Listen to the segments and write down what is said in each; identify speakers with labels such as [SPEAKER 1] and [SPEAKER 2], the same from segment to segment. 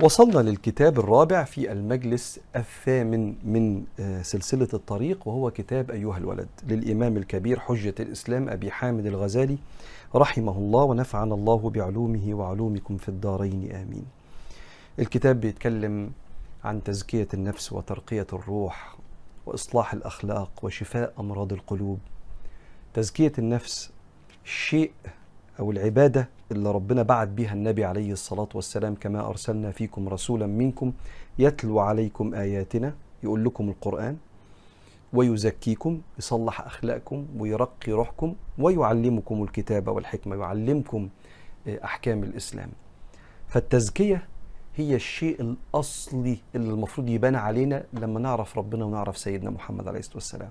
[SPEAKER 1] وصلنا للكتاب الرابع في المجلس الثامن من آه، سلسلة الطريق وهو كتاب أيها الولد للإمام الكبير حجة الإسلام أبي حامد الغزالي رحمه الله ونفعنا الله بعلومه وعلومكم في الدارين آمين. الكتاب بيتكلم عن تزكية النفس وترقية الروح وإصلاح الأخلاق وشفاء أمراض القلوب. تزكية النفس شيء أو العبادة اللي ربنا بعت بها النبي عليه الصلاة والسلام كما أرسلنا فيكم رسولا منكم يتلو عليكم آياتنا يقول لكم القرآن ويزكيكم يصلح أخلاقكم ويرقي روحكم ويعلمكم الكتاب والحكمة يعلمكم آه، أحكام الإسلام. فالتزكية هي الشيء الأصلي اللي المفروض يبان علينا لما نعرف ربنا ونعرف سيدنا محمد عليه الصلاة والسلام.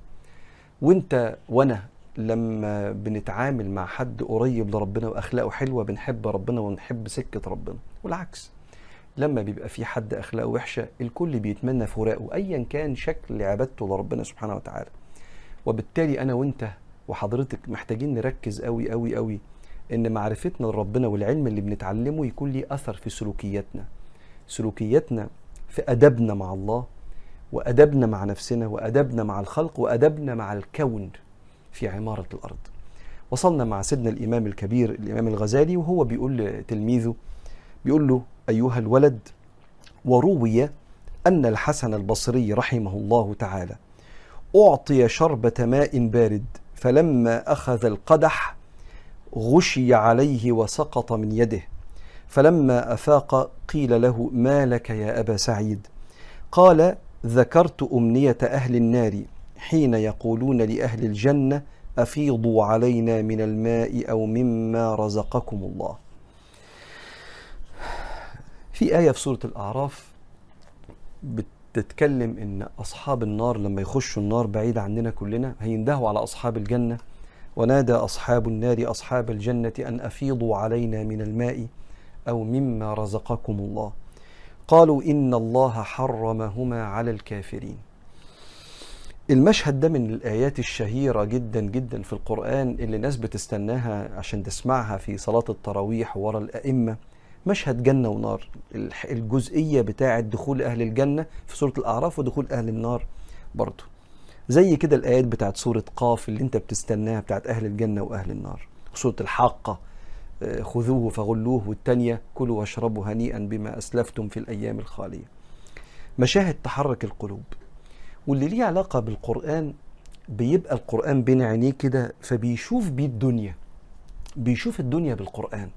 [SPEAKER 1] وانت وأنا لما بنتعامل مع حد قريب لربنا وأخلاقه حلوة بنحب ربنا ونحب سكة ربنا. والعكس لما بيبقى في حد أخلاقه وحشة الكل بيتمنى فراقه ايا كان شكل عبادته لربنا سبحانه وتعالى. وبالتالي أنا وأنت وحضرتك محتاجين نركز قوي قوي قوي إن معرفتنا لربنا والعلم اللي بنتعلمه يكون ليه أثر في سلوكياتنا. سلوكياتنا في أدبنا مع الله وأدبنا مع نفسنا وأدبنا مع الخلق وأدبنا مع الكون. في عمارة الأرض. وصلنا مع سيدنا الإمام الكبير الإمام الغزالي وهو بيقول لتلميذه بيقول له أيها الولد وروي أن الحسن البصري رحمه الله تعالى أعطي شربة ماء بارد فلما أخذ القدح غشي عليه وسقط من يده فلما أفاق قيل له ما لك يا أبا سعيد؟ قال ذكرت أمنية أهل النار حين يقولون لأهل الجنة أفيضوا علينا من الماء أو مما رزقكم الله. في آية في سورة الأعراف بتتكلم إن أصحاب النار لما يخشوا النار بعيد عننا كلنا هيندهوا على أصحاب الجنة. ونادى أصحاب النار أصحاب الجنة أن أفيضوا علينا من الماء أو مما رزقكم الله. قالوا إن الله حرمهما على الكافرين. المشهد ده من الآيات الشهيرة جدا جدا في القرآن اللي الناس بتستناها عشان تسمعها في صلاة التراويح ورا الأئمة. مشهد جنة ونار الجزئية بتاعة دخول أهل الجنة في سورة الأعراف ودخول أهل النار برضو. زي كده الآيات بتاعت سورة قاف اللي انت بتستناها بتاعت أهل الجنة وأهل النار. سورة الحاقة آه، خذوه فغلوه والتانية كلوا واشربوا هنيئا بما أسلفتم في الأيام الخالية. مشاهد تحرك القلوب. واللي ليه علاقة بالقرآن بيبقى القرآن بين عينيه كده فبيشوف بيه الدنيا بيشوف الدنيا بالقرآن.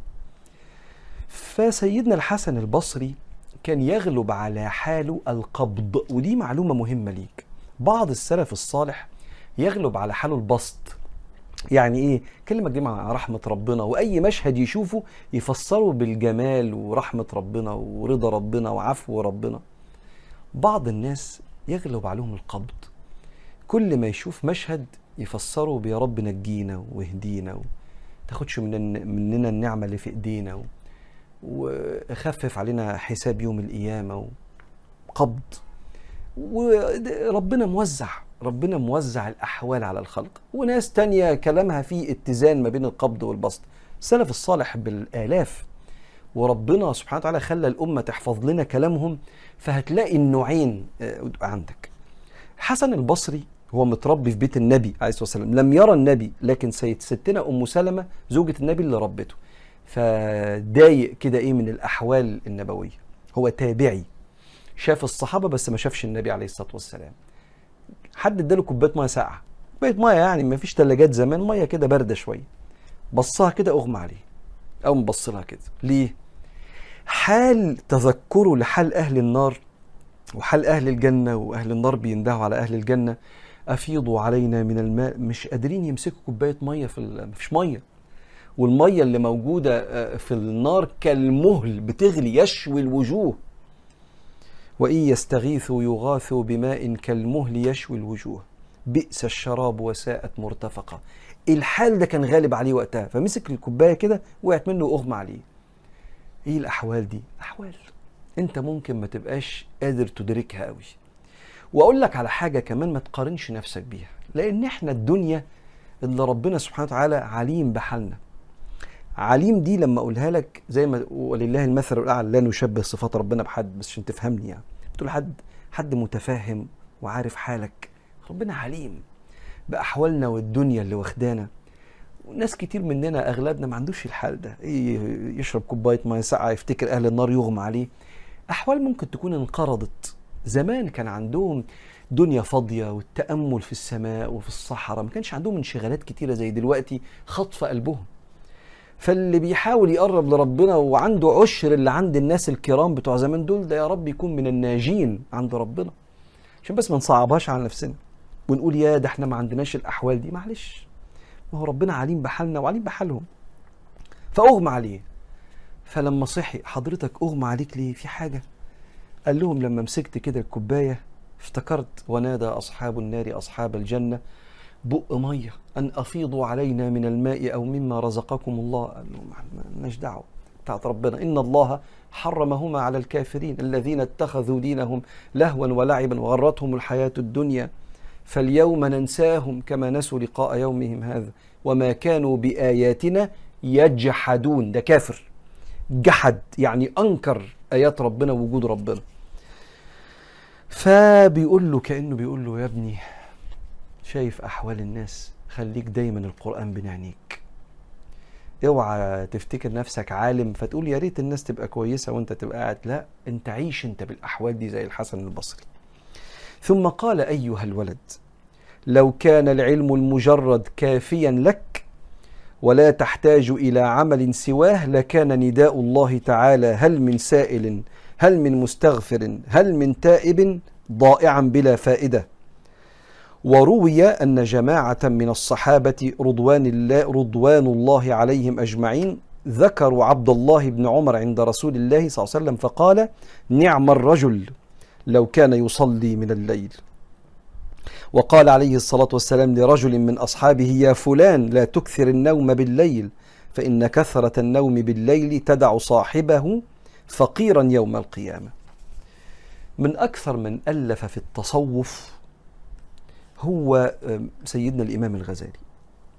[SPEAKER 1] فسيدنا الحسن البصري كان يغلب على حاله القبض ودي معلومة مهمة ليك. بعض السلف الصالح يغلب على حاله البسط. يعني إيه؟ كلمة دي مع رحمة ربنا وأي مشهد يشوفه يفسره بالجمال ورحمة ربنا ورضا ربنا وعفو ربنا. بعض الناس يغلب عليهم القبض. كل ما يشوف مشهد يفسره بيا رب نجينا واهدينا و... تاخدش من مننا النعمة اللي في إيدينا و... وخفف علينا حساب يوم القيامة وقبض وربنا موزع ربنا موزع الأحوال على الخلق. وناس تانية كلامها فيه اتزان ما بين القبض والبسط. السلف الصالح بالآلاف وربنا سبحانه وتعالى خلى الأمة تحفظ لنا كلامهم فهتلاقي النوعين آه، عندك. حسن البصري هو متربي في بيت النبي عليه الصلاة والسلام لم يرى النبي لكن سيد ستنا أم سلمة زوجة النبي اللي ربته. فضايق كده إيه من الأحوال النبوية. هو تابعي. شاف الصحابة بس ما شافش النبي عليه الصلاة والسلام. حد اداله كوباية مية ساقعة. كوباية مية يعني ما فيش ثلاجات زمان مية كده باردة شوية. بصها كده أغمى عليه. أو مبص لها كده. ليه؟ حال تذكره لحال أهل النار وحال أهل الجنة وأهل النار بيندهوا على أهل الجنة أفيضوا علينا من الماء مش قادرين يمسكوا كوباية مية في مفيش مية. والمية اللي موجودة آه، في النار كالمهل بتغلي يشوي الوجوه. وإن يستغيثوا يغاثوا بماء كالمهل يشوي الوجوه. بئس الشراب وساءت مرتفقة. الحال ده كان غالب عليه وقتها. فمسك الكوباية كده وقعت منه وأغمى عليه. إيه الاحوال دي؟ احوال. انت ممكن ما تبقاش قادر تدركها قوي. واقول لك على حاجة كمان ما تقارنش نفسك بيها لأن إحنا الدنيا اللي ربنا سبحانه وتعالى عليم بحالنا. عليم دي لما اقولها لك زي ما ولله المثل الاعلى لا نشبه صفات ربنا بحد بس عشان تفهمني يعني. تقول حد حد متفاهم وعارف حالك. ربنا عليم بأحوالنا والدنيا اللي واخدانا. وناس كتير مننا أغلبنا ما عندوش الحال ده. إيه يشرب كوباية مية ساقعة يفتكر أهل النار يغمى عليه. أحوال ممكن تكون انقرضت. زمان كان عندهم دنيا فاضية والتأمل في السماء وفي الصحراء ما كانش عندهم انشغالات كتيرة زي دلوقتي خطف قلبهم. فاللي بيحاول يقرب لربنا وعنده عشر اللي عند الناس الكرام بتوع زمان دول ده يا رب يكون من الناجين عند ربنا. عشان بس ما نصعبهاش على نفسنا. ونقول يا ده إحنا ما عندناش الأحوال دي. معلش. ما هو ربنا عليم بحالنا وعليم بحالهم. فأغمى عليه. فلما صحي حضرتك أغمى عليك ليه؟ في حاجة. قال لهم لما مسكت كده الكوباية افتكرت ونادى أصحاب النار أصحاب الجنة بق مية أن أفيضوا علينا من الماء أو مما رزقكم الله. قال لهم مالناش دعوة بتاعت ربنا. إن الله حرمهما على الكافرين الذين اتخذوا دينهم لهوا ولعبا وغرتهم الحياة الدنيا. فاليوم ننساهم كما نسوا لقاء يومهم هذا. وما كانوا بآياتنا يجحدون. ده كافر. جحد يعني أنكر آيات ربنا ووجود ربنا. فبيقول له كأنه بيقول له يا ابني شايف أحوال الناس؟ خليك دايما القرآن بين عينيك اوعى تفتكر نفسك عالم فتقول يا ريت الناس تبقى كويسة وانت تبقى قاعد. لا انت عيش انت بالأحوال دي زي الحسن البصري. ثم قال أيها الولد لو كان العلم المجرد كافيا لك ولا تحتاج إلى عمل سواه لكان نداء الله تعالى هل من سائل هل من مستغفر هل من تائب ضائعا بلا فائدة. وروي أن جماعة من الصحابة رضوان الله رضوان الله عليهم أجمعين ذكروا عبد الله بن عمر عند رسول الله صلى الله عليه وسلم فقال نعم الرجل. لو كان يصلي من الليل. وقال عليه الصلاة والسلام لرجل من أصحابه يا فلان لا تكثر النوم بالليل فإن كثرة النوم بالليل تدع صاحبه فقيرا يوم القيامة. من أكثر من ألف في التصوف هو سيدنا الإمام الغزالي.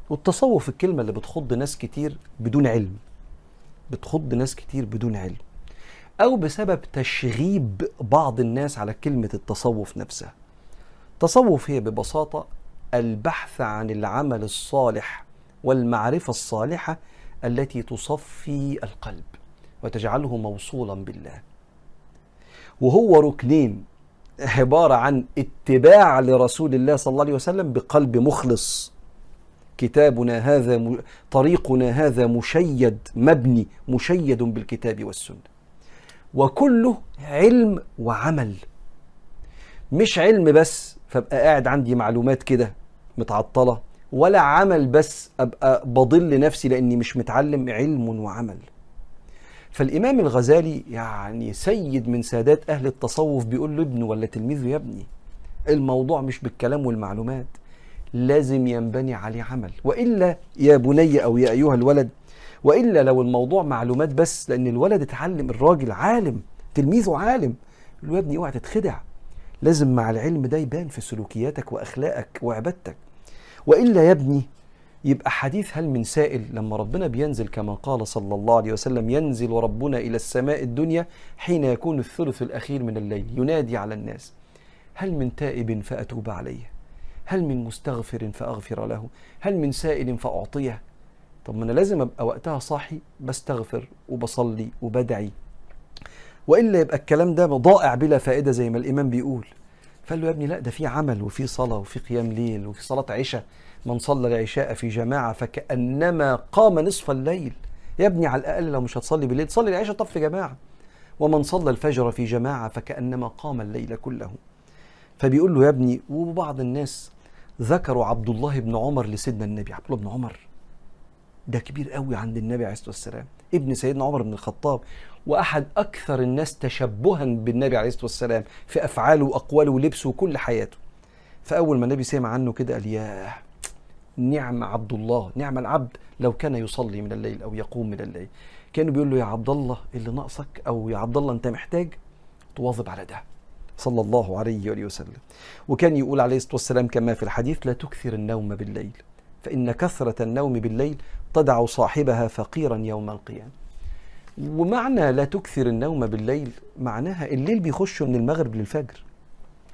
[SPEAKER 1] والتصوف الكلمة اللي بتخض ناس كتير بدون علم بتخض ناس كتير بدون علم. أو بسبب تشغيب بعض الناس على كلمة التصوف نفسها. التصوف هي ببساطة البحث عن العمل الصالح والمعرفة الصالحة التي تصفي القلب وتجعله موصولا بالله. وهو ركنين عبارة عن اتباع لرسول الله صلى الله عليه وسلم بقلب مخلص. كتابنا هذا. طريقنا هذا مشيد مبني مشيد بالكتاب والسنة. وكله علم وعمل. مش علم بس فابقى قاعد عندي معلومات كده متعطلة ولا عمل بس أبقى بضل نفسي لأني مش متعلم علم وعمل. فالإمام الغزالي يعني سيد من سادات أهل التصوف بيقول له ولا تلميذه يا ابني؟ الموضوع مش بالكلام والمعلومات لازم ينبني عليه عمل. وإلا يا بني أو يا أيها الولد وإلا لو الموضوع معلومات بس لأن الولد اتعلم الراجل عالم تلميذه عالم له يا ابني اوعى تتخدع. لازم مع العلم ده يبان في سلوكياتك وأخلاقك وعبادتك. وإلا يا ابني يبقى حديث هل من سائل لما ربنا بينزل كما قال صلى الله عليه وسلم ينزل ربنا إلى السماء الدنيا حين يكون الثلث الأخير من الليل ينادي على الناس. هل من تائب فأتوب عليه؟ هل من مستغفر فأغفر له؟ هل من سائل فأعطيه؟ طب ما أنا لازم أبقى وقتها صاحي بستغفر وبصلي وبدعي. وإلا يبقى الكلام ده ضائع بلا فائدة زي ما الإمام بيقول. فقال له يا ابني لا ده في عمل وفي صلاة وفي قيام ليل وفي صلاة عشاء. من صلى العشاء في جماعة فكأنما قام نصف الليل. يا ابني على الأقل لو مش هتصلي بالليل صلي العشاء طب في جماعة. ومن صلى الفجر في جماعة فكأنما قام الليل كله. فبيقول له يا ابني وبعض الناس ذكروا عبد الله بن عمر لسيدنا النبي. عبد الله بن عمر ده كبير قوي عند النبي عليه الصلاة والسلام. ابن سيدنا عمر بن الخطاب وأحد أكثر الناس تشبها بالنبي عليه الصلاة والسلام في أفعاله وأقواله ولبسه وكل حياته. فأول ما النبي سمع عنه كده قال ياه نعم عبد الله نعم العبد لو كان يصلي من الليل أو يقوم من الليل. كانوا بيقول له يا عبد الله اللي ناقصك أو يا عبد الله أنت محتاج تواظب على ده. صلى الله عليه وآله وسلم. وكان يقول عليه الصلاة والسلام كما في الحديث لا تكثر النوم بالليل. فإن كثرة النوم بالليل تدع صاحبها فقيرا يوم القيامة. ومعنى لا تكثر النوم بالليل معناها الليل بيخش من المغرب للفجر.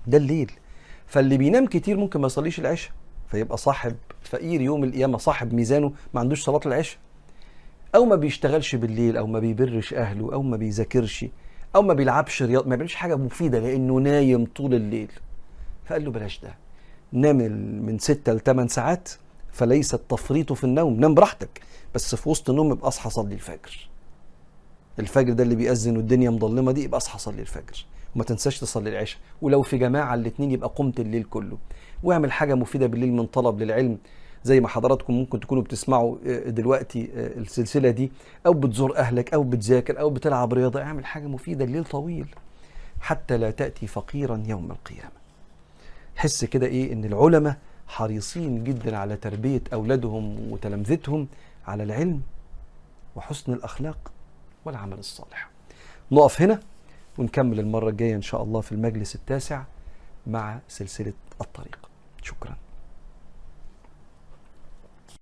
[SPEAKER 1] ده الليل. فاللي بينام كتير ممكن ما يصليش العشاء فيبقى صاحب فقير يوم القيامة صاحب ميزانه ما عندوش صلاة العشاء. أو ما بيشتغلش بالليل أو ما بيبرش أهله أو ما بيذاكرش أو ما بيلعبش رياضة ما بيعملش حاجة مفيدة لأنه نايم طول الليل. فقال له بلاش ده. نام من ستة لثمان ساعات فليس التفريط في النوم نام براحتك. بس في وسط النوم يبقى اصحى صلي الفجر. الفجر ده اللي بيأذن والدنيا مظلمة دي يبقى اصحى صلي الفجر. وما تنساش تصلي العشاء. ولو في جماعة الاثنين يبقى قمت الليل كله. واعمل حاجة مفيدة بالليل من طلب للعلم. زي ما حضراتكم ممكن تكونوا بتسمعوا دلوقتي السلسلة دي. أو بتزور أهلك أو بتذاكر أو بتلعب رياضة. اعمل حاجة مفيدة الليل طويل. حتى لا تأتي فقيرا يوم القيامة. حس كده إيه؟ إن العلماء حريصين جدا على تربية أولادهم وتلامذتهم على العلم وحسن الأخلاق والعمل الصالح. نقف هنا ونكمل المرة الجاية إن شاء الله في المجلس التاسع مع سلسلة الطريق.